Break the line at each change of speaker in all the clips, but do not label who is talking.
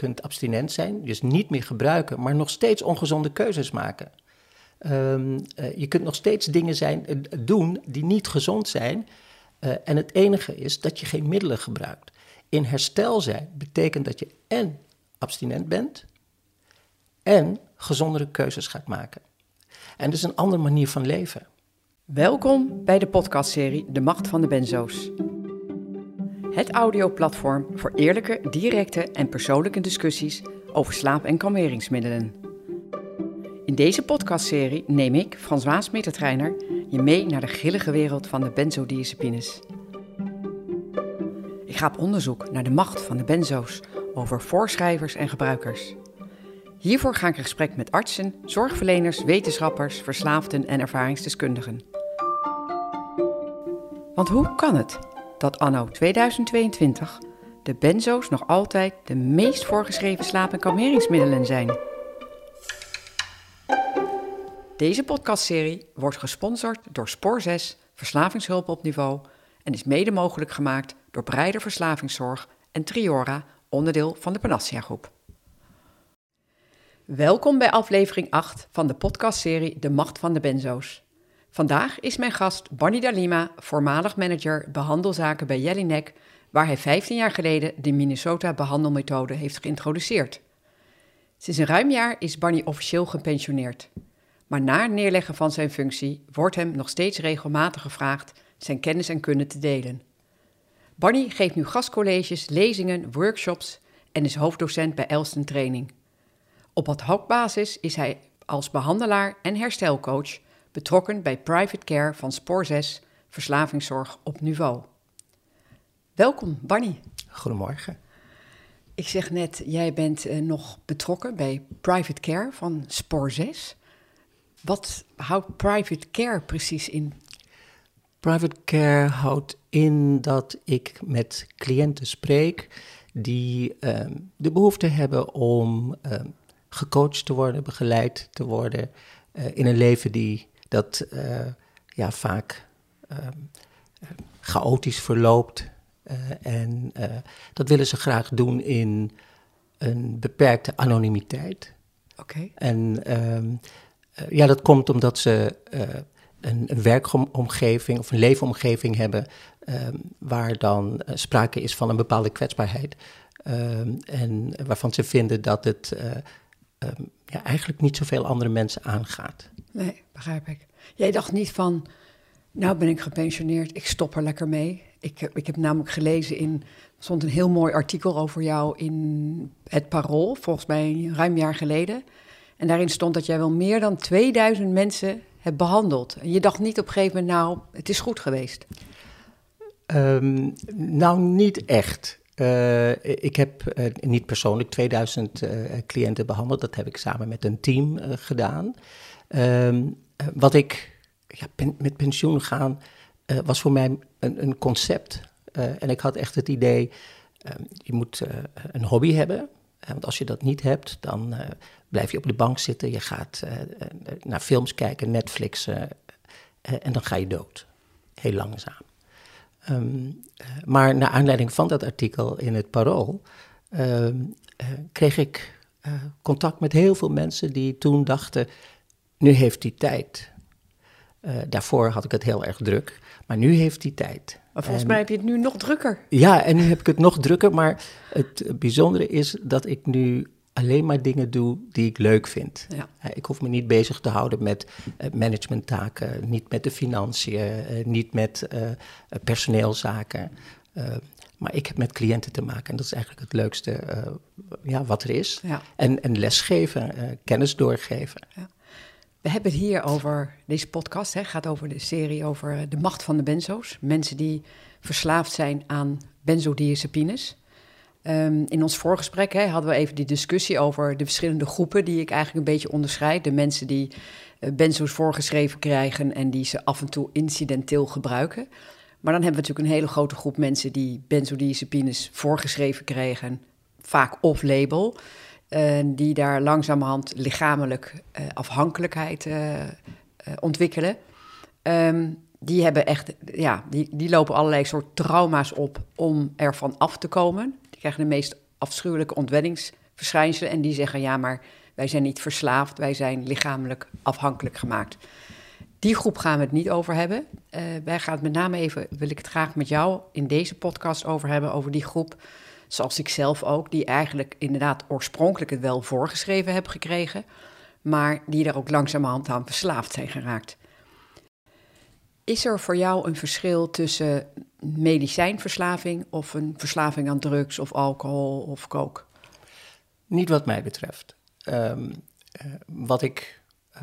kunt abstinent zijn, dus niet meer gebruiken, maar nog steeds ongezonde keuzes maken. Ehm, eh, je kunt nog steeds dingen zijn, eh, doen die niet gezond zijn. Eh, en het enige is dat je geen middelen gebruikt. In herstel zijn betekent dat je en abstinent bent en gezondere keuzes gaat maken. En dat is een andere manier van leven.
Welkom bij de podcastserie De Macht van de Benzo's. Het audioplatform voor eerlijke, directe en persoonlijke discussies over slaap- en kalmeringsmiddelen. In deze podcastserie neem ik, François Mettertreiner, je mee naar de grillige wereld van de benzodiazepines. Ik ga op onderzoek naar de macht van de benzo's over voorschrijvers en gebruikers. Hiervoor ga ik in gesprek met artsen, zorgverleners, wetenschappers, verslaafden en ervaringsdeskundigen. Want hoe kan het dat anno 2022 de benzo's nog altijd de meest voorgeschreven slaap- en kalmeringsmiddelen zijn? Deze podcastserie wordt gesponsord door Spoor 6, Verslavingshulp op Niveau en is mede mogelijk gemaakt door Breider Verslavingszorg en Triora, onderdeel van de Panacea Groep. Welkom bij aflevering 8 van de podcastserie De Macht van de Benzo's. Vandaag is mijn gast Barney Dalima, voormalig manager behandelzaken bij Jellinek, waar hij 15 jaar geleden de Minnesota behandelmethode heeft geïntroduceerd. Sinds een ruim jaar is Barney officieel gepensioneerd. Maar na het neerleggen van zijn functie wordt hem nog steeds regelmatig gevraagd zijn kennis en kunde te delen. Barney geeft nu gastcolleges, lezingen, workshops en is hoofddocent bij Elston Training. Op ad hoc basis is hij als behandelaar en herstelcoach betrokken bij private care van Spoor 6 Verslavingszorg op niveau. Welkom, Barney.
Goedemorgen.
Ik zeg net, jij bent uh, nog betrokken bij private care van Spoor 6. Wat houdt private care precies in?
Private care houdt in dat ik met cliënten spreek die uh, de behoefte hebben om uh, gecoacht te worden, begeleid te worden uh, in een leven die dat ja, vaak ehm, chaotisch verloopt. en dat willen ze graag doen in een beperkte anonimiteit.
Oké. Okay.
En um, ja, dat komt omdat ze een, een, werkomgeving of een leefomgeving hebben um, waar dan uh, sprake is van een bepaalde kwetsbaarheid. Um, en waarvan ze vinden dat het uh, ja, eigenlijk niet zoveel andere mensen aangaat.
Nee, begrijp ik. Jij dacht niet van, nou ben ik gepensioneerd, ik stop er lekker mee. Ik, ik heb namelijk gelezen in, er stond een heel mooi artikel over jou in het Parool, volgens mij ruim een jaar geleden. En daarin stond dat jij wel meer dan 2000 mensen hebt behandeld. En je dacht niet op een gegeven moment, nou, het is goed geweest.
Um, nou, niet echt. Uh, ik heb uh, niet persoonlijk 2000 uh, cliënten behandeld. Dat heb ik samen met een team gedaan. Um, wat ik ja, met pensioen gaan was voor mij een, een concept. en ik had echt het idee, je moet een hobby hebben. Want als je dat niet hebt, dan blijf je op de bank zitten, je gaat naar films kijken, Netflix, en dan ga je dood. Heel langzaam. Um, maar naar aanleiding van dat artikel in het Parool kreeg ik contact met heel veel mensen die toen dachten, nu heeft hij tijd. daarvoor had ik het heel erg druk, maar nu heeft hij tijd.
Maar volgens en, mij heb je het nu nog drukker.
Ja, en nu heb ik het nog drukker, maar het bijzondere is dat ik nu alleen maar dingen doe die ik leuk vind.
Ja.
ik hoef me niet bezig te houden met uh, managementtaken, niet met de financiën, niet met personeelzaken. maar ik heb met cliënten te maken en dat is eigenlijk het leukste ja, wat er is.
Ja.
En, en lesgeven, kennis doorgeven.
Ja. We hebben het hier over, deze podcast hè, gaat over de serie over de macht van de benzo's. Mensen die verslaafd zijn aan benzodiazepines. Um, in ons voorgesprek hè, hadden we even die discussie over de verschillende groepen die ik eigenlijk een beetje onderscheid. De mensen die uh, benzo's voorgeschreven krijgen en die ze af en toe incidenteel gebruiken. Maar dan hebben we natuurlijk een hele grote groep mensen die benzodiazepines voorgeschreven krijgen, vaak off-label. Uh, die daar langzamerhand lichamelijk uh, afhankelijkheid ontwikkelen. Um, die hebben echt, ja, die, die lopen allerlei soort trauma's op om ervan af te komen. Die krijgen de meest afschuwelijke verschijnselen en die zeggen ja, maar wij zijn niet verslaafd, wij zijn lichamelijk afhankelijk gemaakt. Die groep gaan we het niet over hebben. Wij gaan het met name even, wil ik het graag met jou in deze podcast over hebben, over die groep, zoals ik zelf ook, die eigenlijk inderdaad oorspronkelijk het wel voorgeschreven heb gekregen, maar die er ook langzamerhand aan verslaafd zijn geraakt. Is er voor jou een verschil tussen medicijnverslaving of een verslaving aan drugs of alcohol of kook?
Niet wat mij betreft. Um, uh, wat ik uh,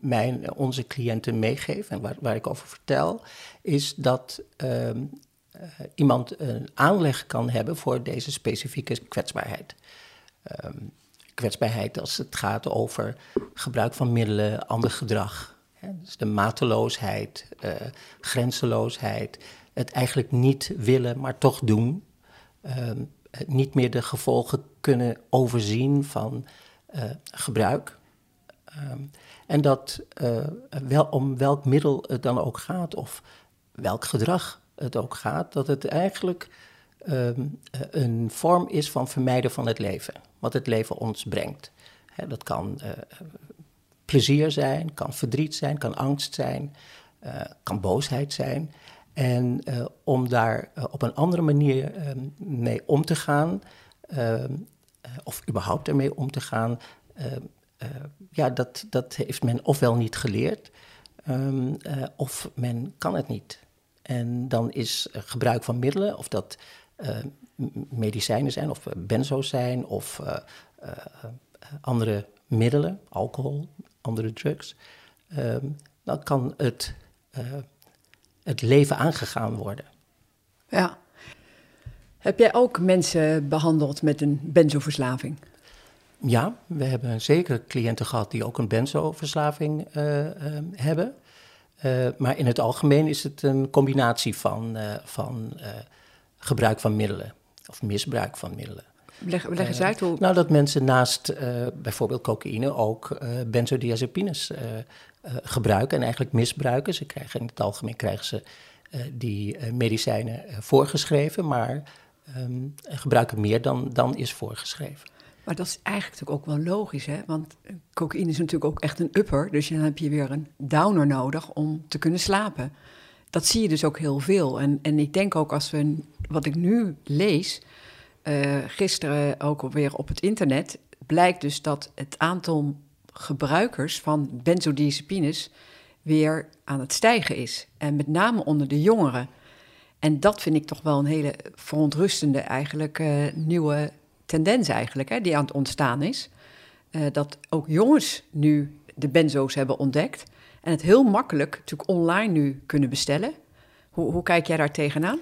mijn, onze cliënten meegeef en waar, waar, ik over vertel, is dat uh, iemand een aanleg kan hebben voor deze specifieke kwetsbaarheid. Um, kwetsbaarheid als het gaat over gebruik van middelen, ander gedrag. Hè, dus de mateloosheid, grenzeloosheid, het eigenlijk niet willen, maar toch doen. Um, niet meer de gevolgen kunnen overzien van uh, gebruik. Um, en dat wel, om welk middel het dan ook gaat, of welk gedrag het ook gaat, dat het eigenlijk um, een vorm is van vermijden van het leven, wat het leven ons brengt. Dat kan uh, plezier zijn, kan verdriet zijn, kan angst zijn, kan boosheid zijn. En om daar op een andere manier uh, mee om te gaan, ehm, of überhaupt ermee om te gaan, ehm, ja, dat, dat heeft men ofwel niet geleerd, of men kan het niet. En dan is gebruik van middelen, of dat medicijnen zijn, of benzo's zijn, of andere middelen, alcohol, andere drugs, dan kan het het leven aangegaan worden.
Ja. Heb jij ook mensen behandeld met een benzoverslaving?
Ja, we hebben zeker cliënten gehad die ook een benzoverslaving hebben. Uh, maar in het algemeen is het een combinatie van, van gebruik van middelen of misbruik van middelen.
Leg, leg eens uit hoe.
Nou, dat mensen naast bijvoorbeeld cocaïne ook benzodiazepines gebruiken en eigenlijk misbruiken. Ze krijgen, in het algemeen krijgen ze die medicijnen voorgeschreven, maar um, gebruiken meer dan, dan is voorgeschreven.
Maar dat is eigenlijk ook wel logisch, hè? Want cocaïne is natuurlijk ook echt een upper, dus dan heb je weer een downer nodig om te kunnen slapen. Dat zie je dus ook heel veel. En, en ik denk ook als we, wat ik nu lees, gisteren ook weer op het internet, blijkt dus dat het aantal gebruikers van benzodiazepines weer aan het stijgen is. En met name onder de jongeren. En dat vind ik toch wel een hele verontrustende eigenlijk uh, nieuwe tendens eigenlijk, hè, die aan het ontstaan is. Uh, dat ook jongens nu de benzo's hebben ontdekt. En het heel makkelijk natuurlijk online nu kunnen bestellen. Hoe, hoe kijk jij daar tegenaan?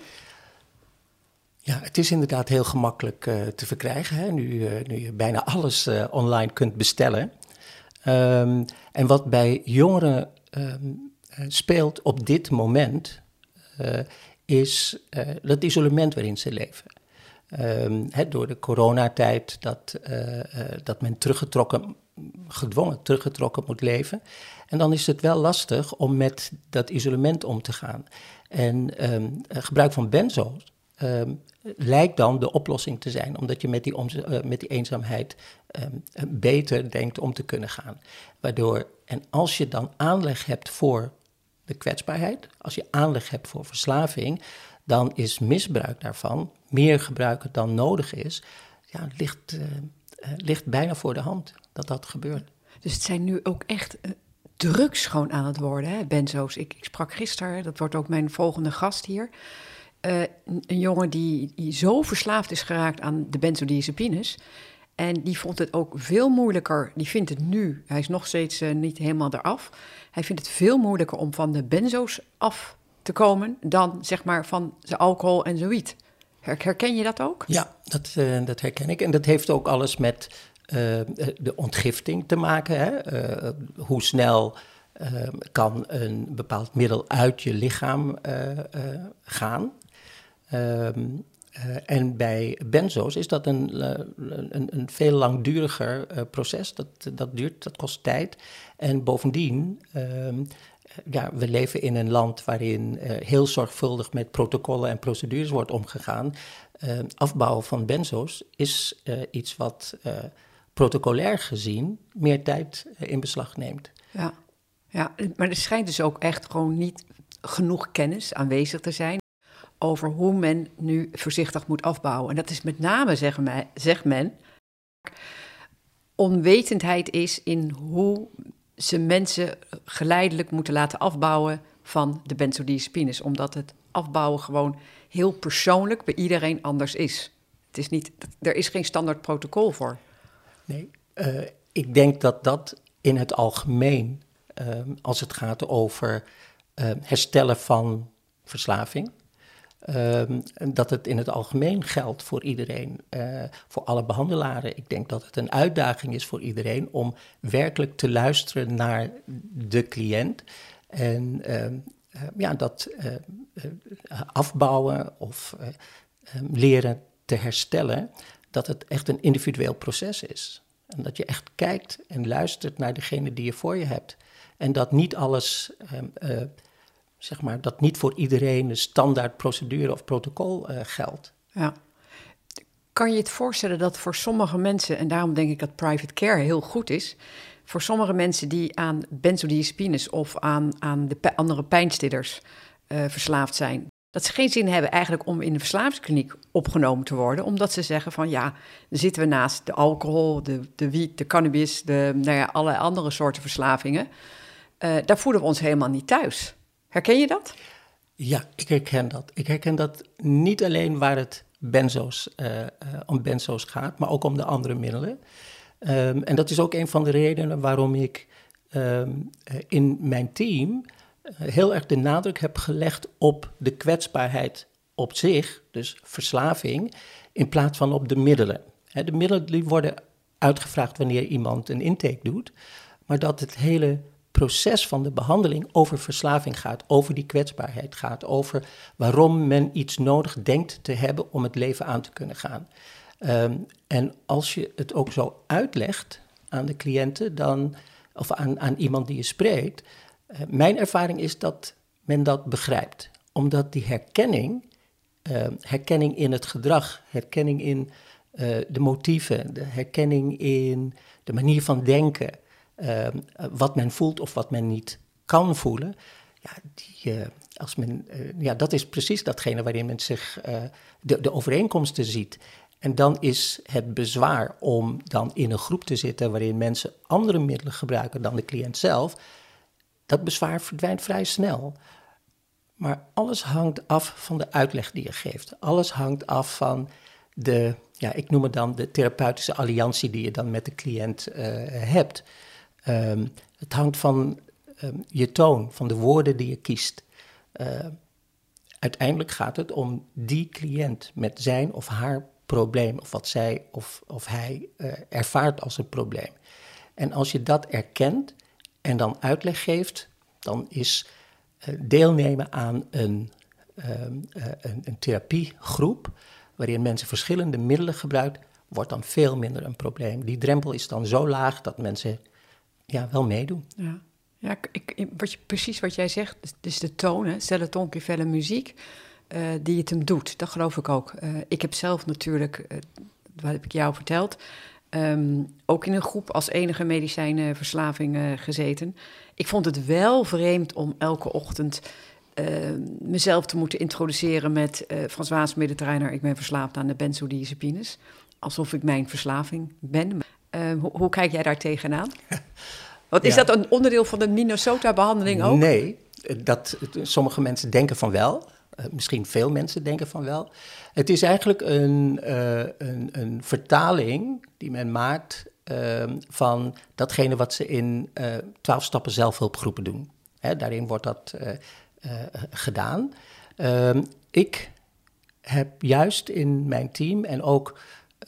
Ja, het is inderdaad heel gemakkelijk uh, te verkrijgen. Hè? Nu, nu je bijna alles online kunt bestellen. Um, en wat bij jongeren um, speelt op dit moment, is dat isolement waarin ze leven. He, door de coronatijd dat, uh, dat men teruggetrokken, gedwongen teruggetrokken moet leven. En dan is het wel lastig om met dat isolement om te gaan. En gebruik van benzo's um, lijkt dan de oplossing te zijn, omdat je met die, uh, met die eenzaamheid beter denkt om te kunnen gaan. Waardoor, en als je dan aanleg hebt voor de kwetsbaarheid, als je aanleg hebt voor verslaving, dan is misbruik daarvan, meer gebruiken dan nodig is, ja, ligt, uh, uh, ligt bijna voor de hand dat dat gebeurt.
Dus het zijn nu ook echt drugs gewoon aan het worden, hè, benzo's. Ik, ik sprak gisteren, dat wordt ook mijn volgende gast hier een jongen die, zo verslaafd is geraakt aan de benzodiazepines. En die vond het ook veel moeilijker. Die vindt het nu, hij is nog steeds niet helemaal eraf. Hij vindt het veel moeilijker om van de benzo's af komen dan zeg maar van de alcohol en zoiets. Herken je dat ook?
Ja, dat, uh, dat herken ik. En dat heeft ook alles met de ontgifting te maken. Hè? hoe snel kan een bepaald middel uit je lichaam gaan. Uh, en bij benzo's is dat een, een, een, veel langduriger proces. Dat, dat duurt, dat kost tijd. En bovendien um, ja, we leven in een land waarin heel zorgvuldig met protocollen en procedures wordt omgegaan. afbouwen van benzo's is iets wat protocolair gezien meer tijd in beslag neemt.
Ja. ja, maar er schijnt dus ook echt gewoon niet genoeg kennis aanwezig te zijn over hoe men nu voorzichtig moet afbouwen. En dat is met name, mij, zegt men, onwetendheid is in hoe ze mensen geleidelijk moeten laten afbouwen van de benzodiazepines. Omdat het afbouwen gewoon heel persoonlijk bij iedereen anders is. Het is niet, er is geen standaard protocol voor.
Nee, uh, ik denk dat dat in het algemeen, uh, als het gaat over uh, herstellen van verslaving, Um, dat het in het algemeen geldt voor iedereen, uh, voor alle behandelaren. Ik denk dat het een uitdaging is voor iedereen om werkelijk te luisteren naar de cliënt. En uh, uh, ja, dat eh, afbouwen of ehm, leren te herstellen, dat het echt een individueel proces is. En dat je echt kijkt en luistert naar degene die je voor je hebt. En dat niet alles zeg maar, dat niet voor iedereen de standaard procedure of protocol uh, geldt.
Ja. Kan je het voorstellen dat voor sommige mensen, en daarom denk ik dat private care heel goed is, voor sommige mensen die aan benzodiazepines of aan, aan de andere pijnstillers uh, verslaafd zijn, dat ze geen zin hebben eigenlijk om in de verslavingskliniek opgenomen te worden, omdat ze zeggen van ja, dan zitten we naast de alcohol, de, de wiet, de cannabis, de, nou ja, alle andere soorten verslavingen. Uh, daar voelen we ons helemaal niet thuis. Herken je dat?
Ja, ik herken dat. Ik herken dat niet alleen waar het benzo's, uh, uh, om benzo's gaat, maar ook om de andere middelen. Um, en dat is ook een van de redenen waarom ik um, in mijn team heel erg de nadruk heb gelegd op de kwetsbaarheid op zich, dus verslaving, in plaats van op de middelen. de middelen die worden uitgevraagd wanneer iemand een intake doet, maar dat het hele proces van de behandeling over verslaving gaat, over die kwetsbaarheid gaat, over waarom men iets nodig denkt te hebben om het leven aan te kunnen gaan. Um, en als je het ook zo uitlegt aan de cliënten, dan, of aan, aan iemand die je spreekt, uh, mijn ervaring is dat men dat begrijpt. Omdat die herkenning, uh, herkenning in het gedrag, herkenning in uh, de motieven, de herkenning in de manier van denken, Ehm, wat men voelt of wat men niet kan voelen. Ja, die, uh, als men, uh, ja, dat is precies datgene waarin men zich uh, de, de overeenkomsten ziet. En dan is het bezwaar om dan in een groep te zitten waarin mensen andere middelen gebruiken dan de cliënt zelf, dat bezwaar verdwijnt vrij snel. Maar alles hangt af van de uitleg die je geeft. Alles hangt af van de, ja, ik noem het dan de therapeutische alliantie die je dan met de cliënt hebt. Um, het hangt van um, je toon, van de woorden die je kiest. Uh, uiteindelijk gaat het om die cliënt met zijn of haar probleem, of wat zij of, of hij uh, ervaart als een probleem. En als je dat erkent en dan uitleg geeft, dan is uh, deelnemen aan een, een, een therapiegroep, waarin mensen verschillende middelen gebruiken, wordt dan veel minder een probleem. Die drempel is dan zo laag dat mensen ja, wel meedoen.
Ja, ja ik, wat je, precies wat jij zegt, dus, dus de toon, hè, stel het onkevelle muziek, uh, die het hem doet. Dat geloof ik ook. Uh, ik heb zelf natuurlijk, uh, wat heb ik jou verteld, um, ook in een groep als enige medicijnenverslaving gezeten. Ik vond het wel vreemd om elke ochtend mezelf te moeten introduceren met uh, François Mediterraner, ik ben verslaafd aan de benzodiazepines. Alsof ik mijn verslaving ben. Uh, hoe, hoe, kijk jij daar tegenaan? Want is dat een onderdeel van de Minnesota-behandeling ook?
Nee, dat, sommige mensen denken van wel. Uh, misschien veel mensen denken van wel. Het is eigenlijk een, uh, een, een, vertaling die men maakt ehm, van datgene wat ze in twaalf stappen zelfhulpgroepen doen. Hè, daarin wordt dat gedaan. Ehm, ik heb juist in mijn team en ook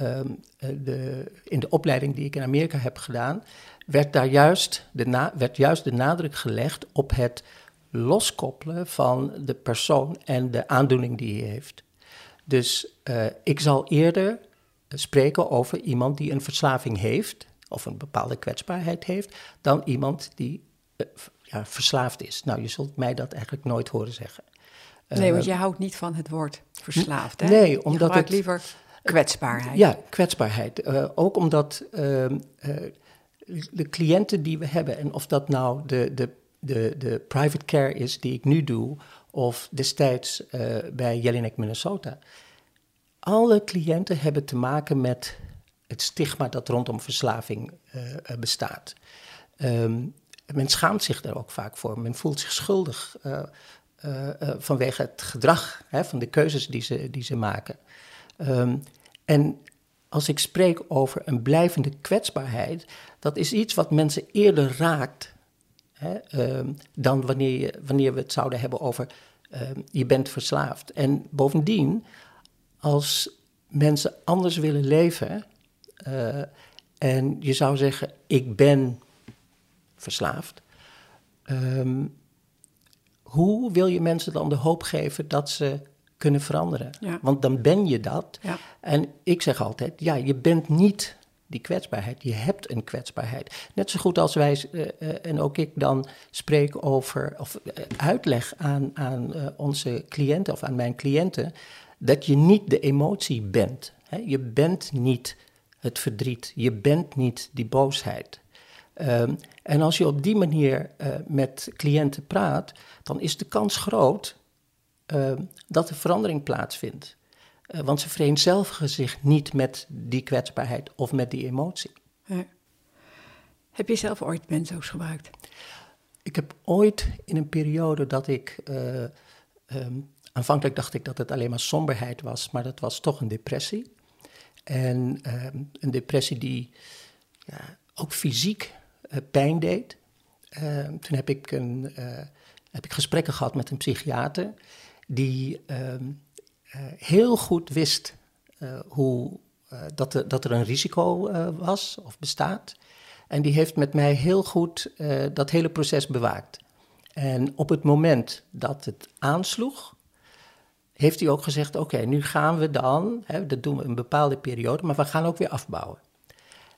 um, de, in de opleiding die ik in Amerika heb gedaan, werd daar juist de, na, werd juist de nadruk gelegd op het loskoppelen van de persoon en de aandoening die hij heeft. Dus uh, ik zal eerder spreken over iemand die een verslaving heeft, of een bepaalde kwetsbaarheid heeft, dan iemand die uh, ja, verslaafd is. Nou, je zult mij dat eigenlijk nooit horen zeggen.
Nee, want je houdt niet van het woord verslaafd, hè?
Nee, omdat het...
liever kwetsbaarheid.
Ja, kwetsbaarheid. ook omdat ehm, de cliënten die we hebben, en of dat nou de, de, de, de private care is die ik nu doe, of destijds bij Jelinek, Minnesota alle cliënten hebben te maken met het stigma dat rondom verslaving bestaat. Um, men schaamt zich daar ook vaak voor. Men voelt zich schuldig vanwege het gedrag, hè, van de keuzes die ze, die ze maken. Um, en als ik spreek over een blijvende kwetsbaarheid, dat is iets wat mensen eerder raakt hè, um, dan wanneer, je, wanneer we het zouden hebben over je bent verslaafd. En bovendien, als mensen anders willen leven uh, en je zou zeggen, ik ben verslaafd, hoe wil je mensen dan de hoop geven dat ze kunnen veranderen? Ja. Want dan ben je dat. Ja. En ik zeg altijd, ja, je bent niet die kwetsbaarheid. Je hebt een kwetsbaarheid. Net zo goed als wij, uh, uh, en ook ik dan spreek over, of uitleg aan, aan onze cliënten of aan mijn cliënten, dat je niet de emotie bent. Hè? Je bent niet het verdriet, je bent niet die boosheid. Um, en als je op die manier met cliënten praat, dan is de kans groot uh, dat er verandering plaatsvindt. Uh, want ze vereenzelvigen zich niet met die kwetsbaarheid of met die emotie. Ja.
Heb je zelf ooit benzo's gebruikt?
Ik heb ooit in een periode dat ik um, Aanvankelijk dacht ik dat het alleen maar somberheid was, maar dat was toch een depressie. En ehm, een depressie die ja, ook fysiek uh, pijn deed. Ehm, toen heb ik, een, heb ik gesprekken gehad met een psychiater die ehm, eh, heel goed wist hoe, dat, er, dat er een risico was of bestaat. En die heeft met mij heel goed dat hele proces bewaakt. En op het moment dat het aansloeg, heeft hij ook gezegd: Oké, nu gaan we dan, hè, dat doen we een bepaalde periode, maar we gaan ook weer afbouwen.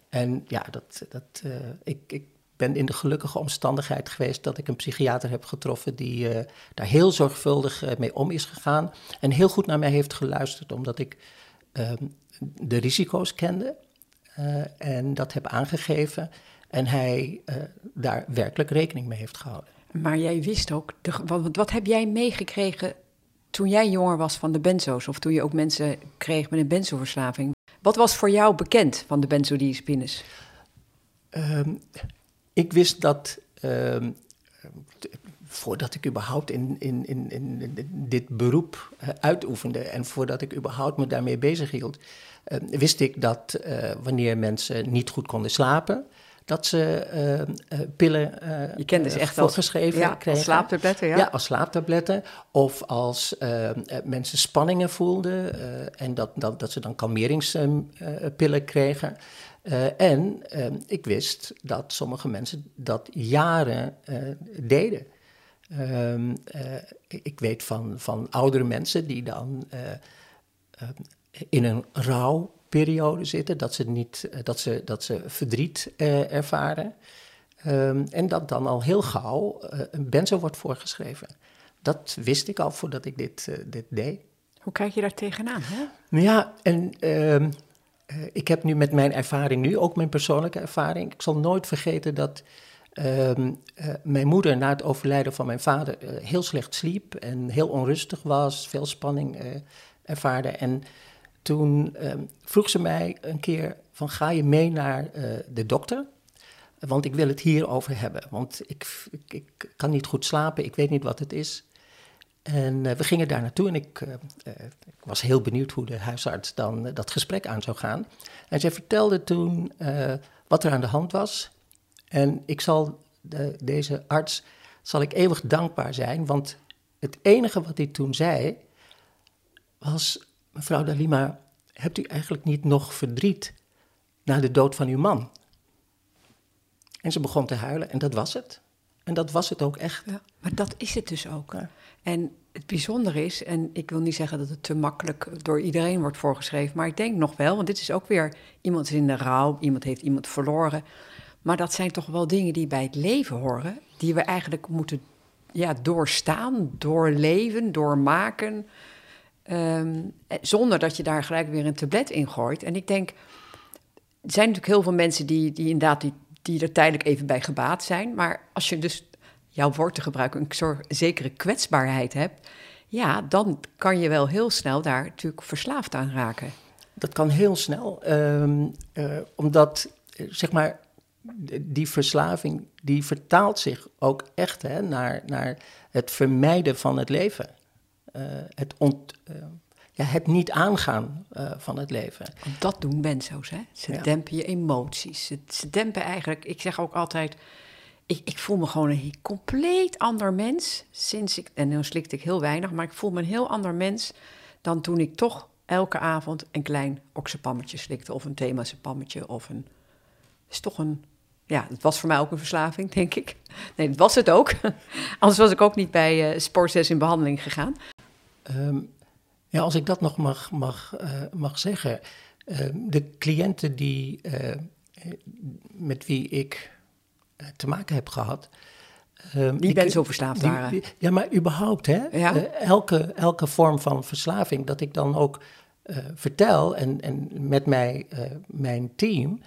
En ja, dat, dat, ik, ik ben in de gelukkige omstandigheid geweest dat ik een psychiater heb getroffen die uh, daar heel zorgvuldig uh, mee om is gegaan en heel goed naar mij heeft geluisterd, omdat ik ehm, de risico's kende en dat heb aangegeven en hij daar werkelijk rekening mee heeft gehouden.
Maar jij wist ook, de, wat, wat heb jij meegekregen toen jij jonger was van de benzo's, of toen je ook mensen kreeg met een benzoverslaving, wat was voor jou bekend van de benzodiazepines?
Um, ik wist dat, um, voordat ik überhaupt in, in, in, in dit beroep uh, uitoefende en voordat ik überhaupt me daarmee bezig hield, uh, wist ik dat uh, wanneer mensen niet goed konden slapen, dat ze pillen
Je kent dus echt
voorgeschreven
ja,
kregen.
Als slaaptabletten, ja.
Ja, als slaaptabletten. Of als mensen spanningen voelden en dat, dat, dat ze dan kalmeringspillen kregen. En ik wist dat sommige mensen dat jaren deden. Ehm, ik weet van, van oudere mensen die dan in een rouw periode zitten, dat ze, niet, eh, dat ze, dat ze verdriet eh, ervaren. Um, en dat dan al heel gauw een benzo wordt voorgeschreven. Dat wist ik al voordat ik dit, dit deed.
Hoe kijk je daar tegenaan? Hè?
Ja, en uh, ik heb nu met mijn ervaring nu, ook mijn persoonlijke ervaring, ik zal nooit vergeten dat ehm, mijn moeder na het overlijden van mijn vader heel slecht sliep en heel onrustig was, veel spanning ervaarde. En toen uh, vroeg ze mij een keer van ga je mee naar uh, de dokter? Want ik wil het hierover hebben. Want ik, ik, kan niet goed slapen, ik weet niet wat het is. En uh, we gingen daar naartoe en ik, ik, was heel benieuwd hoe de huisarts dan dat gesprek aan zou gaan. En zij vertelde toen wat er aan de hand was. En ik zal de, deze arts zal ik eeuwig dankbaar zijn, want het enige wat hij toen zei was mevrouw Dalima, hebt u eigenlijk niet nog verdriet na de dood van uw man? En ze begon te huilen en dat was het. En dat was het ook echt. Ja,
maar dat is het dus ook. En het bijzondere is, en ik wil niet zeggen dat het te makkelijk door iedereen wordt voorgeschreven, maar ik denk nog wel, want dit is ook weer iemand is in de rouw, iemand heeft iemand verloren. Maar dat zijn toch wel dingen die bij het leven horen, die we eigenlijk moeten ja, doorstaan, doorleven, doormaken. Ehm, zonder dat je daar gelijk weer een tablet in gooit. En ik denk, er zijn natuurlijk heel veel mensen die, die inderdaad die, die er tijdelijk even bij gebaat zijn. Maar als je dus, jouw woord te gebruiken, een soort zekere kwetsbaarheid hebt, ja, dan kan je wel heel snel daar natuurlijk verslaafd aan raken.
Dat kan heel snel, ehm, eh, omdat zeg maar die verslaving die vertaalt zich ook echt hè, naar, naar het vermijden van het leven. Uh, het, ont, uh, ja, het niet aangaan uh, van het leven.
Dat doen benzo's, hè? Ze ja. dempen je emoties. Ze, ze, dempen eigenlijk, ik zeg ook altijd, ik, ik, voel me gewoon een compleet ander mens sinds ik, en nu slikte ik heel weinig, maar ik voel me een heel ander mens dan toen ik toch elke avond een klein oksepammetje slikte of een themasepammetje of een, is toch een ja, het was voor mij ook een verslaving, denk ik. Nee, dat was het ook. Anders was ik ook niet bij uh, Sport in behandeling gegaan.
Um, ja, als ik dat nog mag, mag, uh, mag zeggen. Uh, de cliënten die, uh, met wie ik te maken heb gehad.
Um, die ben zo verslaafd die, waren. Die,
ja, maar überhaupt, hè? Ja? elke, elke vorm van verslaving, dat ik dan ook vertel en, en met mij, mijn team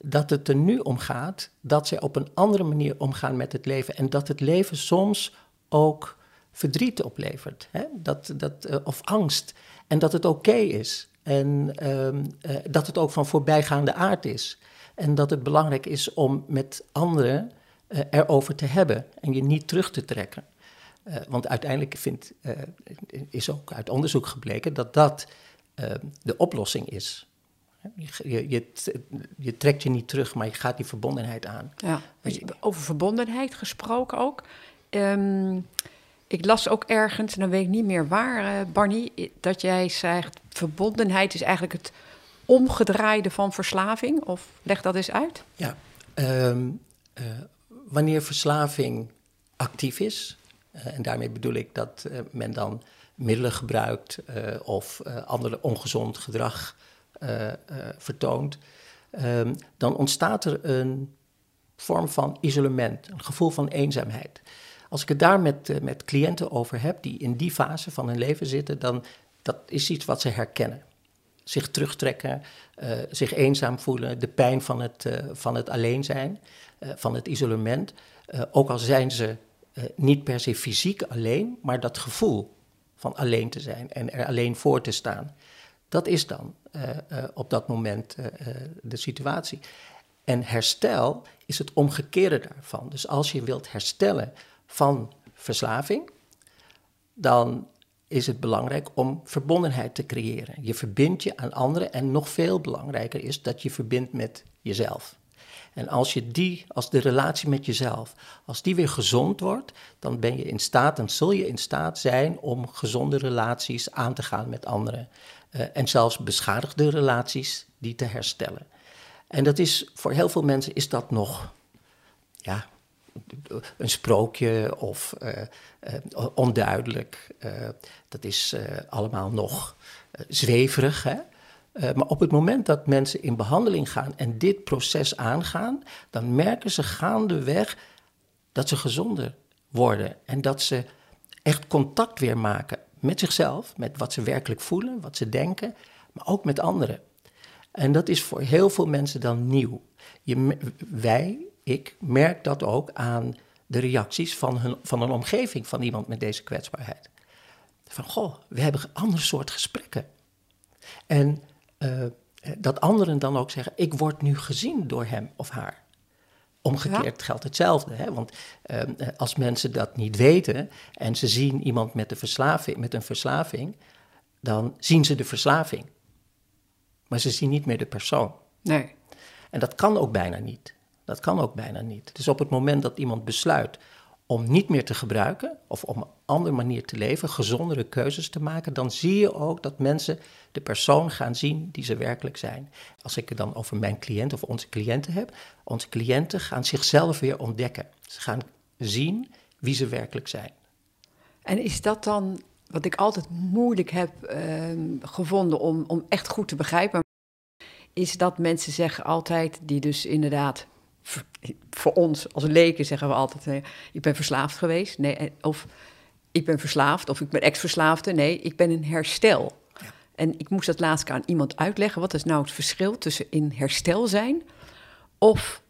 dat het er nu om gaat dat ze op een andere manier omgaan met het leven. En dat het leven soms ook verdriet oplevert. Hè? Dat, dat, of angst. En dat het oké is. En um, uh, dat het ook van voorbijgaande aard is. En dat het belangrijk is om met anderen uh, erover te hebben en je niet terug te trekken. want uiteindelijk vindt, is ook uit onderzoek gebleken dat dat de oplossing is. Je, je, je, trekt je niet terug, maar je gaat die verbondenheid aan.
Ja, over verbondenheid gesproken ook. Um, ik las ook ergens, en dan weet ik niet meer waar, Barney, dat jij zegt: verbondenheid is eigenlijk het omgedraaide van verslaving. Of leg dat eens uit.
Ja, um, uh, wanneer verslaving actief is, uh, en daarmee bedoel ik dat men dan middelen gebruikt of andere ongezond gedrag vertoont, um, dan ontstaat er een vorm van isolement, een gevoel van eenzaamheid. Als ik het daar met, met cliënten over heb die in die fase van hun leven zitten, dan dat is iets wat ze herkennen. Zich terugtrekken, uh, zich eenzaam voelen, de pijn van het, uh, van het alleen zijn, van het isolement. ook al zijn ze niet per se fysiek alleen, maar dat gevoel van alleen te zijn en er alleen voor te staan. Dat is dan op dat moment de situatie. En herstel is het omgekeerde daarvan. Dus als je wilt herstellen van verslaving, dan is het belangrijk om verbondenheid te creëren. Je verbindt je aan anderen en nog veel belangrijker is dat je verbindt met jezelf. En als je die, als de relatie met jezelf, als die weer gezond wordt, dan ben je in staat, dan zul je in staat zijn om gezonde relaties aan te gaan met anderen. Uh, en zelfs beschadigde relaties die te herstellen. En dat is voor heel veel mensen is dat nog, ja, een sprookje of uh, uh, onduidelijk. Uh, dat is allemaal nog zweverig. Hè? maar op het moment dat mensen in behandeling gaan en dit proces aangaan, dan merken ze gaandeweg dat ze gezonder worden en dat ze echt contact weer maken met zichzelf, met wat ze werkelijk voelen, wat ze denken, maar ook met anderen. En dat is voor heel veel mensen dan nieuw. Je, wij ik merk dat ook aan de reacties van, hun, van een omgeving van iemand met deze kwetsbaarheid. Van, goh, we hebben een ander soort gesprekken. En uh, dat anderen dan ook zeggen, ik word nu gezien door hem of haar. Omgekeerd geldt hetzelfde. Hè? Want uh, als mensen dat niet weten en ze zien iemand met, de verslaving, met een verslaving, dan zien ze de verslaving. Maar ze zien niet meer de persoon.
Nee.
En dat kan ook bijna niet. Dat kan ook bijna niet. Dus op het moment dat iemand besluit om niet meer te gebruiken of op een andere manier te leven, gezondere keuzes te maken, dan zie je ook dat mensen de persoon gaan zien die ze werkelijk zijn. Als ik het dan over mijn cliënt of onze cliënten heb, onze cliënten gaan zichzelf weer ontdekken. Ze gaan zien wie ze werkelijk zijn.
En is dat dan wat ik altijd moeilijk heb uh, gevonden om, om echt goed te begrijpen? Is dat mensen zeggen altijd, die dus inderdaad voor ons als leken zeggen we altijd: uh, ik ben verslaafd geweest. Nee, of ik ben verslaafd, of ik ben ex-verslaafde. Nee, ik ben in herstel. En ik moest dat laatst aan iemand uitleggen. Wat is nou het verschil tussen in herstel zijn of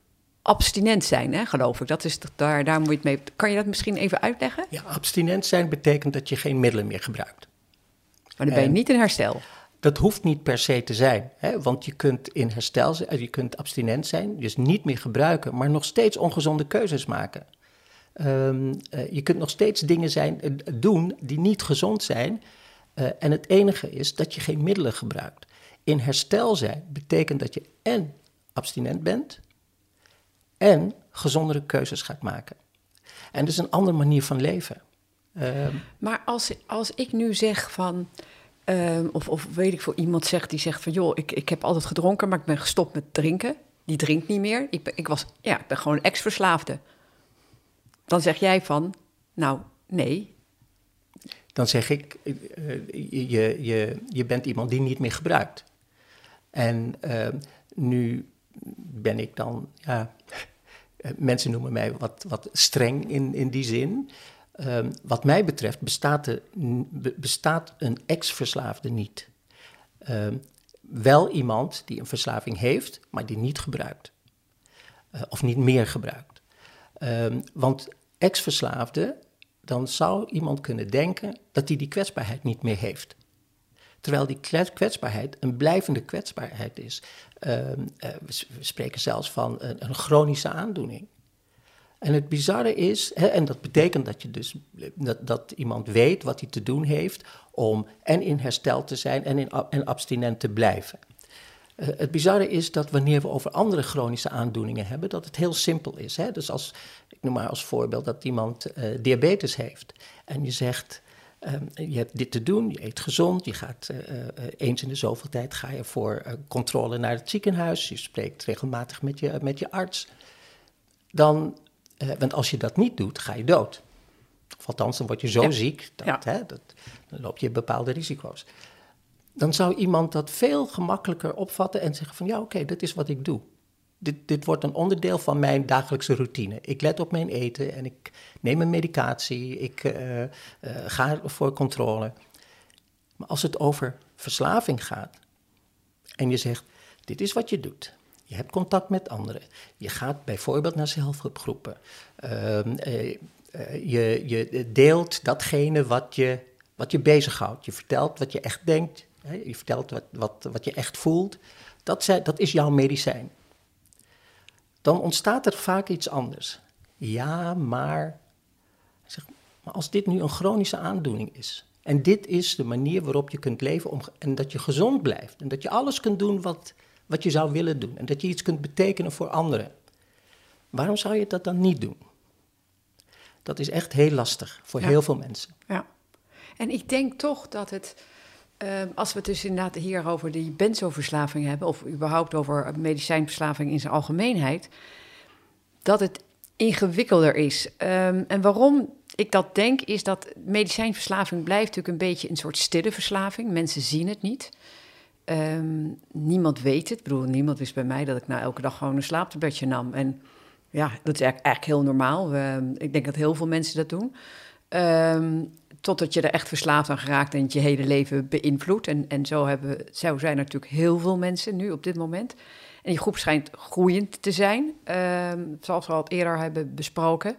abstinent zijn, hè, geloof ik. Dat is, daar, daar moet je het mee. Kan je dat misschien even uitleggen?
Ja, abstinent zijn betekent dat je geen middelen meer gebruikt.
Maar dan ben je niet in herstel.
Dat hoeft niet per se te zijn, hè? want je kunt in herstel zijn, eh, je kunt abstinent zijn, dus niet meer gebruiken, maar nog steeds ongezonde keuzes maken. Um, uh, je kunt nog steeds dingen zijn, uh, doen die niet gezond zijn. En het enige is dat je geen middelen gebruikt. In herstel zijn betekent dat je en abstinent bent en gezondere keuzes gaat maken. En dat is een andere manier van leven.
Ehm, maar als, als ik nu zeg van, uh, of, of weet ik voor iemand zegt die zegt van joh, ik, ik heb altijd gedronken, maar ik ben gestopt met drinken. Die drinkt niet meer. Ik ik was, ja, ik ben gewoon ex-verslaafde. Dan zeg jij van, nou, nee.
Dan zeg ik, uh, je, je, je bent iemand die niet meer gebruikt. En uh, nu ben ik dan, ja, mensen noemen mij wat, wat streng in, in die zin. Um, wat mij betreft bestaat, de, bestaat een ex-verslaafde niet. Um, wel iemand die een verslaving heeft, maar die niet gebruikt. Uh, of niet meer gebruikt. Um, want ex-verslaafde, dan zou iemand kunnen denken dat hij die kwetsbaarheid niet meer heeft. Terwijl die kwetsbaarheid een blijvende kwetsbaarheid is. Uh, we spreken zelfs van een chronische aandoening. En het bizarre is, hè, en dat betekent dat, je dus, dat, dat iemand weet wat hij te doen heeft om en in herstel te zijn en, in, en abstinent te blijven. Uh, het bizarre is dat wanneer we over andere chronische aandoeningen hebben, dat het heel simpel is. Hè? Dus als, ik noem maar als voorbeeld dat iemand uh, diabetes heeft en je zegt, um, je hebt dit te doen, je eet gezond, je gaat uh, eens in de zoveel tijd ga je voor controle naar het ziekenhuis, je spreekt regelmatig met je, met je arts, dan uh, want als je dat niet doet, ga je dood. Of althans, dan word je zo ja. ziek, dat, ja. hè, dat, dan loop je bepaalde risico's. Dan zou iemand dat veel gemakkelijker opvatten en zeggen van ja, oké, okay, dit is wat ik doe. Dit, dit wordt een onderdeel van mijn dagelijkse routine. Ik let op mijn eten en ik neem een medicatie, ik uh, uh, ga voor controle. Maar als het over verslaving gaat en je zegt, dit is wat je doet, je hebt contact met anderen. Je gaat bijvoorbeeld naar zelfhulpgroepen. Uh, uh, je, je, deelt datgene wat je, wat je bezighoudt. Je vertelt wat je echt denkt. Hè? Je vertelt wat, wat, wat je echt voelt. Dat, zijn, dat is jouw medicijn. Dan ontstaat er vaak iets anders. Ja, maar, zeg, maar als dit nu een chronische aandoening is. En dit is de manier waarop je kunt leven om, en dat je gezond blijft. En dat je alles kunt doen wat, wat je zou willen doen en dat je iets kunt betekenen voor anderen. Waarom zou je dat dan niet doen? Dat is echt heel lastig voor ja. heel veel mensen.
Ja, en ik denk toch dat het, uh, als we het dus inderdaad hier over die benzoverslaving hebben, of überhaupt over medicijnverslaving in zijn algemeenheid, dat het ingewikkelder is. Um, en waarom ik dat denk, is dat medicijnverslaving blijft natuurlijk een beetje een soort stille verslaving. Mensen zien het niet. Um, niemand weet het. Ik bedoel, niemand wist bij mij dat ik nou elke dag gewoon een slaaptabletje nam. En ja, dat is eigenlijk heel normaal. Ik denk dat heel veel mensen dat doen. Um, totdat je er echt verslaafd aan geraakt en het je hele leven beïnvloedt. En, en zo, hebben, zo zijn natuurlijk heel veel mensen nu op dit moment. En die groep schijnt groeiend te zijn, um, zoals we al eerder hebben besproken.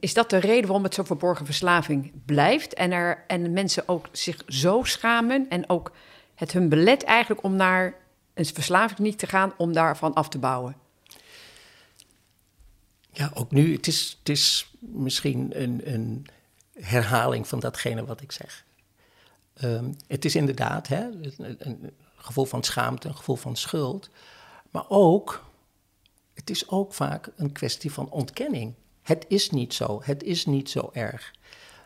Is dat de reden waarom het zo'n verborgen verslaving blijft? En, er, en mensen ook zich zo schamen en ook het hun belet eigenlijk om naar een verslaving niet te gaan, om daarvan af te bouwen?
Ja, ook nu, het is, het is misschien een, een herhaling van datgene wat ik zeg. Um, het is inderdaad hè, een, een, gevoel van schaamte, een gevoel van schuld. Maar ook, het is ook vaak een kwestie van ontkenning. Het is niet zo, het is niet zo erg.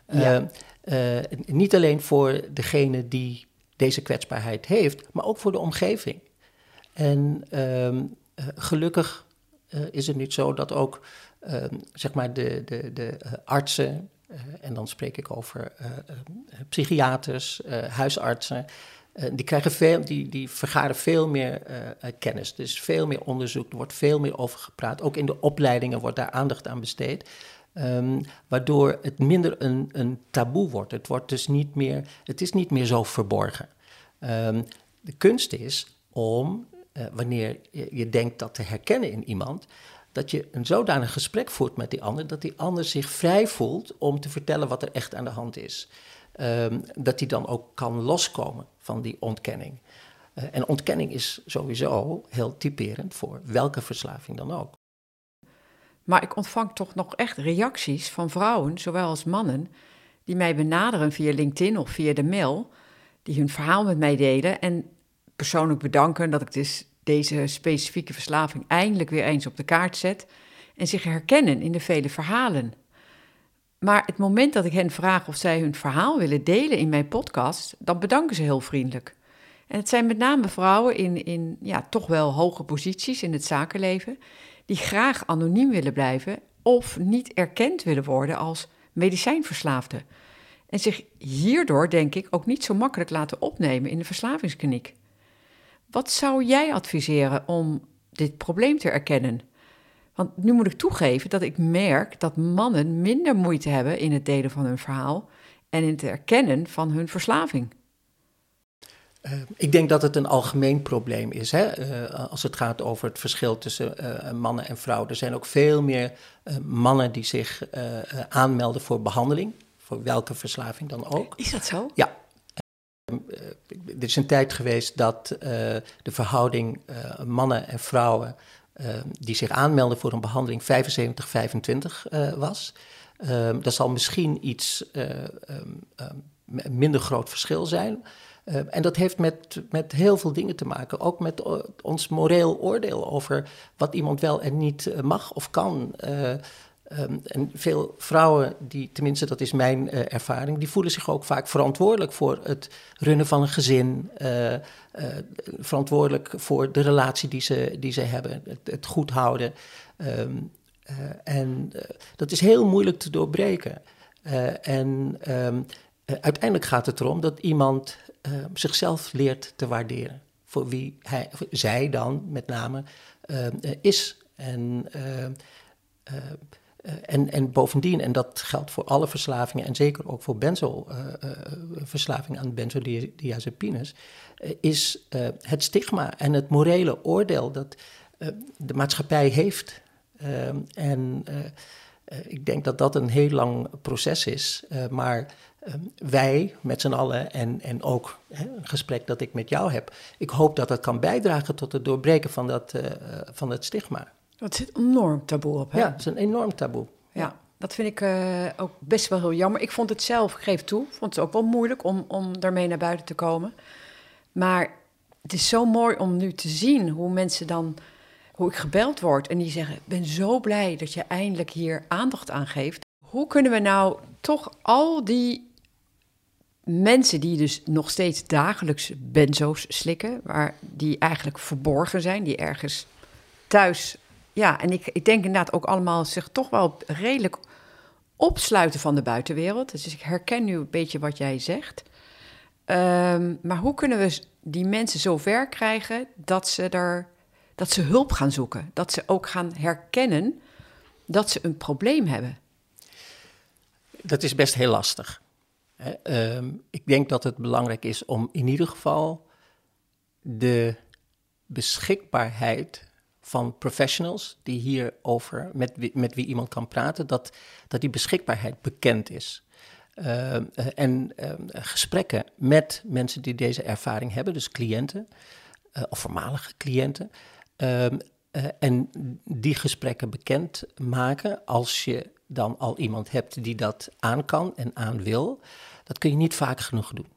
Ja. Uh, uh, niet alleen voor degene die deze kwetsbaarheid heeft, maar ook voor de omgeving. En um, uh, gelukkig uh, is het niet zo dat ook um, zeg maar de, de, de uh, artsen, en dan spreek ik over psychiaters, huisartsen, die, krijgen veel, die, die vergaren veel meer kennis. Dus veel meer onderzoek, er wordt veel meer over gepraat. Ook in de opleidingen wordt daar aandacht aan besteed. Ehm, waardoor het minder een, een taboe wordt. Het, wordt dus niet meer, het is niet meer zo verborgen. Ehm, de kunst is om, uh, wanneer je, denkt dat te herkennen in iemand, dat je een zodanig gesprek voert met die ander, dat die ander zich vrij voelt om te vertellen wat er echt aan de hand is. Ehm, dat hij dan ook kan loskomen van die ontkenning. Uh, en ontkenning is sowieso heel typerend voor welke verslaving dan ook.
Maar ik ontvang toch nog echt reacties van vrouwen, zowel als mannen, die mij benaderen via LinkedIn of via de mail, die hun verhaal met mij delen en persoonlijk bedanken dat ik dus deze specifieke verslaving eindelijk weer eens op de kaart zet en zich herkennen in de vele verhalen. Maar het moment dat ik hen vraag of zij hun verhaal willen delen in mijn podcast, dan bedanken ze heel vriendelijk. En het zijn met name vrouwen in, in ja, toch wel hoge posities in het zakenleven, die graag anoniem willen blijven of niet erkend willen worden als medicijnverslaafde. En zich hierdoor, denk ik, ook niet zo makkelijk laten opnemen in de verslavingskliniek. Wat zou jij adviseren om dit probleem te erkennen? Want nu moet ik toegeven dat ik merk dat mannen minder moeite hebben in het delen van hun verhaal en in het erkennen van hun verslaving.
Uh, ik denk dat het een algemeen probleem is. Hè? Uh, als het gaat over het verschil tussen uh, mannen en vrouwen. Er zijn ook veel meer mannen die zich aanmelden voor behandeling. Voor welke verslaving dan ook.
Is dat zo?
Ja. er is een tijd geweest dat de verhouding mannen en vrouwen die zich aanmelden voor een behandeling 75-25 was. dat zal misschien iets minder groot verschil zijn. Uh, en dat heeft met, met heel veel dingen te maken. Ook met uh, ons moreel oordeel over wat iemand wel en niet uh, mag of kan. Um, en veel vrouwen, die, tenminste dat is mijn ervaring, die voelen zich ook vaak verantwoordelijk voor het runnen van een gezin. verantwoordelijk voor de relatie die ze, die ze hebben, het, goed houden. Um, en dat is heel moeilijk te doorbreken. en um, uiteindelijk gaat het erom dat iemand uh, zichzelf leert te waarderen. Voor wie hij, zij dan met name uh, is. En, en, en bovendien, en dat geldt voor alle verslavingen en zeker ook voor benzo-verslaving aan benzodiazepines, is het stigma en het morele oordeel dat de maatschappij heeft. En ik denk dat dat een heel lang proces is, maar Ehm, wij met z'n allen en, en ook hè, een gesprek dat ik met jou heb, ik hoop dat dat kan bijdragen tot het doorbreken van dat, uh, van het stigma.
Dat zit enorm taboe op. Hè?
Ja, het is een enorm taboe.
Ja, dat vind ik uh, ook best wel heel jammer. Ik vond het zelf, ik geef toe, vond het ook wel moeilijk om, om daarmee naar buiten te komen. Maar het is zo mooi om nu te zien hoe mensen dan, hoe ik gebeld word en die zeggen: Ik ben zo blij dat je eindelijk hier aandacht aan geeft. Hoe kunnen we nou toch al die mensen die dus nog steeds dagelijks benzo's slikken, waar die eigenlijk verborgen zijn, die ergens thuis. Ja, en ik, ik denk inderdaad ook allemaal zich toch wel redelijk opsluiten van de buitenwereld. Dus ik herken nu een beetje wat jij zegt. Um, maar hoe kunnen we die mensen zo ver krijgen dat ze, er, dat ze hulp gaan zoeken? Dat ze ook gaan herkennen dat ze een probleem hebben?
Dat is best heel lastig. Uh, ik denk dat het belangrijk is om in ieder geval de beschikbaarheid van professionals die hierover, met wie, met wie iemand kan praten, dat, dat die beschikbaarheid bekend is. Uh, en uh, gesprekken met mensen die deze ervaring hebben, dus cliënten uh, of voormalige cliënten. Ehm, eh, en die gesprekken bekend maken als je dan al iemand hebt die dat aan kan en aan wil. Dat kun je niet vaak genoeg doen.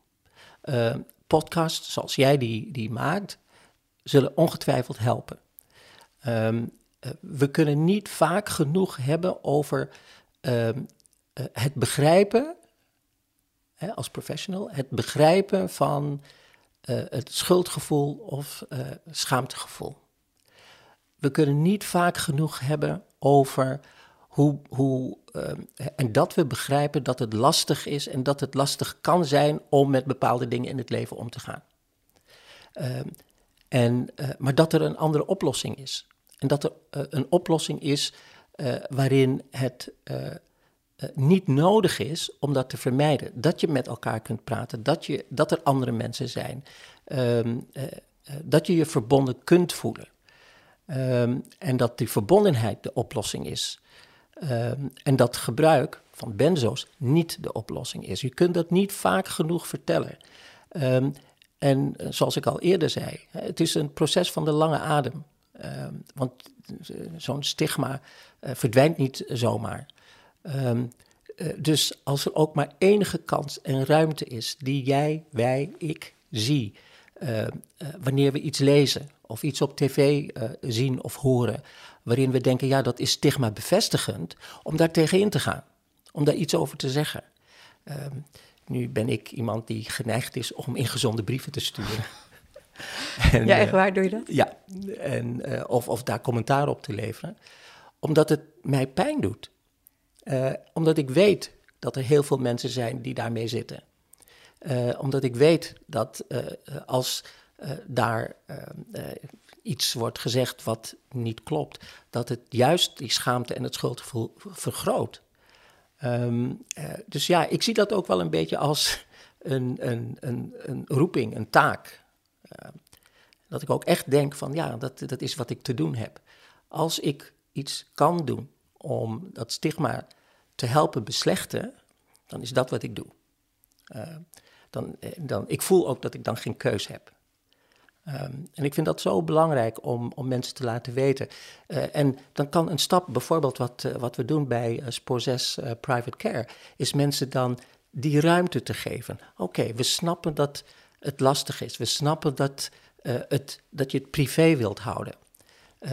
Uh, podcasts zoals jij die, die maakt, zullen ongetwijfeld helpen. Um, uh, we kunnen niet vaak genoeg hebben over uh, het begrijpen, hè, als professional, het begrijpen van het schuldgevoel of schaamtegevoel. We kunnen niet vaak genoeg hebben over hoe, hoe, ehm, en dat we begrijpen dat het lastig is en dat het lastig kan zijn om met bepaalde dingen in het leven om te gaan. Ehm, en, maar dat er een andere oplossing is. En dat er een oplossing is waarin het niet nodig is om dat te vermijden. Dat je met elkaar kunt praten, dat, je, dat er andere mensen zijn, ehm, dat je je verbonden kunt voelen. Ehm, en dat die verbondenheid de oplossing is. Ehm, en dat gebruik van benzo's niet de oplossing is. Je kunt dat niet vaak genoeg vertellen. Ehm, en eh, zoals ik al eerder zei, het is een proces van de lange adem. want eh, zo'n stigma uh, verdwijnt niet zomaar. dus als er ook maar enige kans en ruimte is die jij, wij, ik zie, wanneer we iets lezen of iets op tv uh, zien of horen, waarin we denken, ja, dat is stigma bevestigend, om daar tegenin te gaan, om daar iets over te zeggen. Um, nu ben ik iemand die geneigd is om ingezonde brieven te sturen.
en, ja, echt waar, doe je dat?
Ja, en, uh, of, of daar commentaar op te leveren, omdat het mij pijn doet. Uh, omdat ik weet dat er heel veel mensen zijn die daarmee zitten. omdat ik weet dat als uh, daar uh, iets wordt gezegd wat niet klopt, dat het juist die schaamte en het schuldgevoel vergroot. Um, dus ja, ik zie dat ook wel een beetje als een, een, een, een roeping, een taak. Ehm, dat ik ook echt denk van ja, dat, dat is wat ik te doen heb. Als ik iets kan doen om dat stigma te helpen beslechten, dan is dat wat ik doe. dan, dan, ik voel ook dat ik dan geen keus heb. Ehm, en ik vind dat zo belangrijk om, om mensen te laten weten. Uh, en dan kan een stap, bijvoorbeeld wat, uh, wat we doen bij uh, Spoor 6 Private Care, is mensen dan die ruimte te geven. Oké, we snappen dat het lastig is. We snappen dat, het, dat je het privé wilt houden.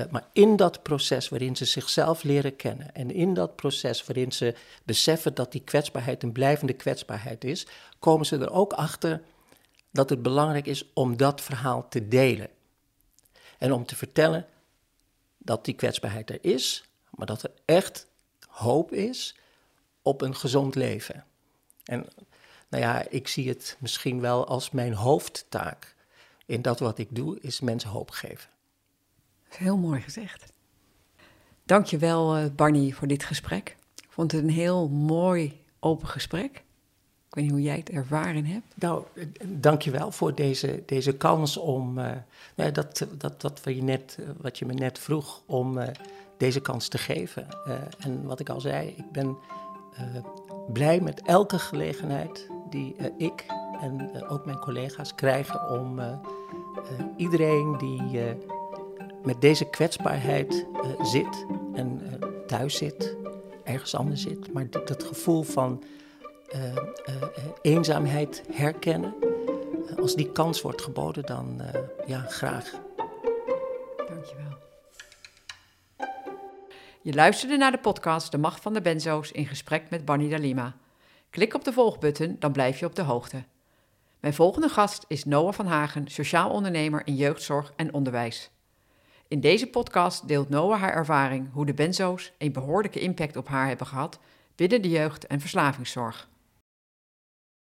maar in dat proces waarin ze zichzelf leren kennen en in dat proces waarin ze beseffen dat die kwetsbaarheid een blijvende kwetsbaarheid is, komen ze er ook achter dat het belangrijk is om dat verhaal te delen. En om te vertellen dat die kwetsbaarheid er is, maar dat er echt hoop is op een gezond leven. En nou ja, ik zie het misschien wel als mijn hoofdtaak in dat wat ik doe, is mensen hoop geven.
Heel mooi gezegd. Dankjewel, uh, Barney, voor dit gesprek. Ik vond het een heel mooi open gesprek. Ik weet niet hoe jij het ervaren hebt.
Nou, dankjewel voor deze, deze kans om, uh, nou, dat, dat, dat wat, je net, wat je me net vroeg, om uh, deze kans te geven. Uh, en wat ik al zei, ik ben blij met elke gelegenheid die ik en ook mijn collega's krijgen om iedereen die met deze kwetsbaarheid zit en thuis zit, ergens anders zit, maar dat, dat gevoel van eenzaamheid herkennen. als die kans wordt geboden, dan ja, graag.
Dankjewel. Je luisterde naar de podcast De Macht van de Benzo's in gesprek met Barney Dalima. Klik op de volgbutton, dan blijf je op de hoogte. Mijn volgende gast is Noah van Hagen, sociaal ondernemer in jeugdzorg en onderwijs. In deze podcast deelt Noah haar ervaring hoe de benzo's een behoorlijke impact op haar hebben gehad binnen de jeugd- en verslavingszorg.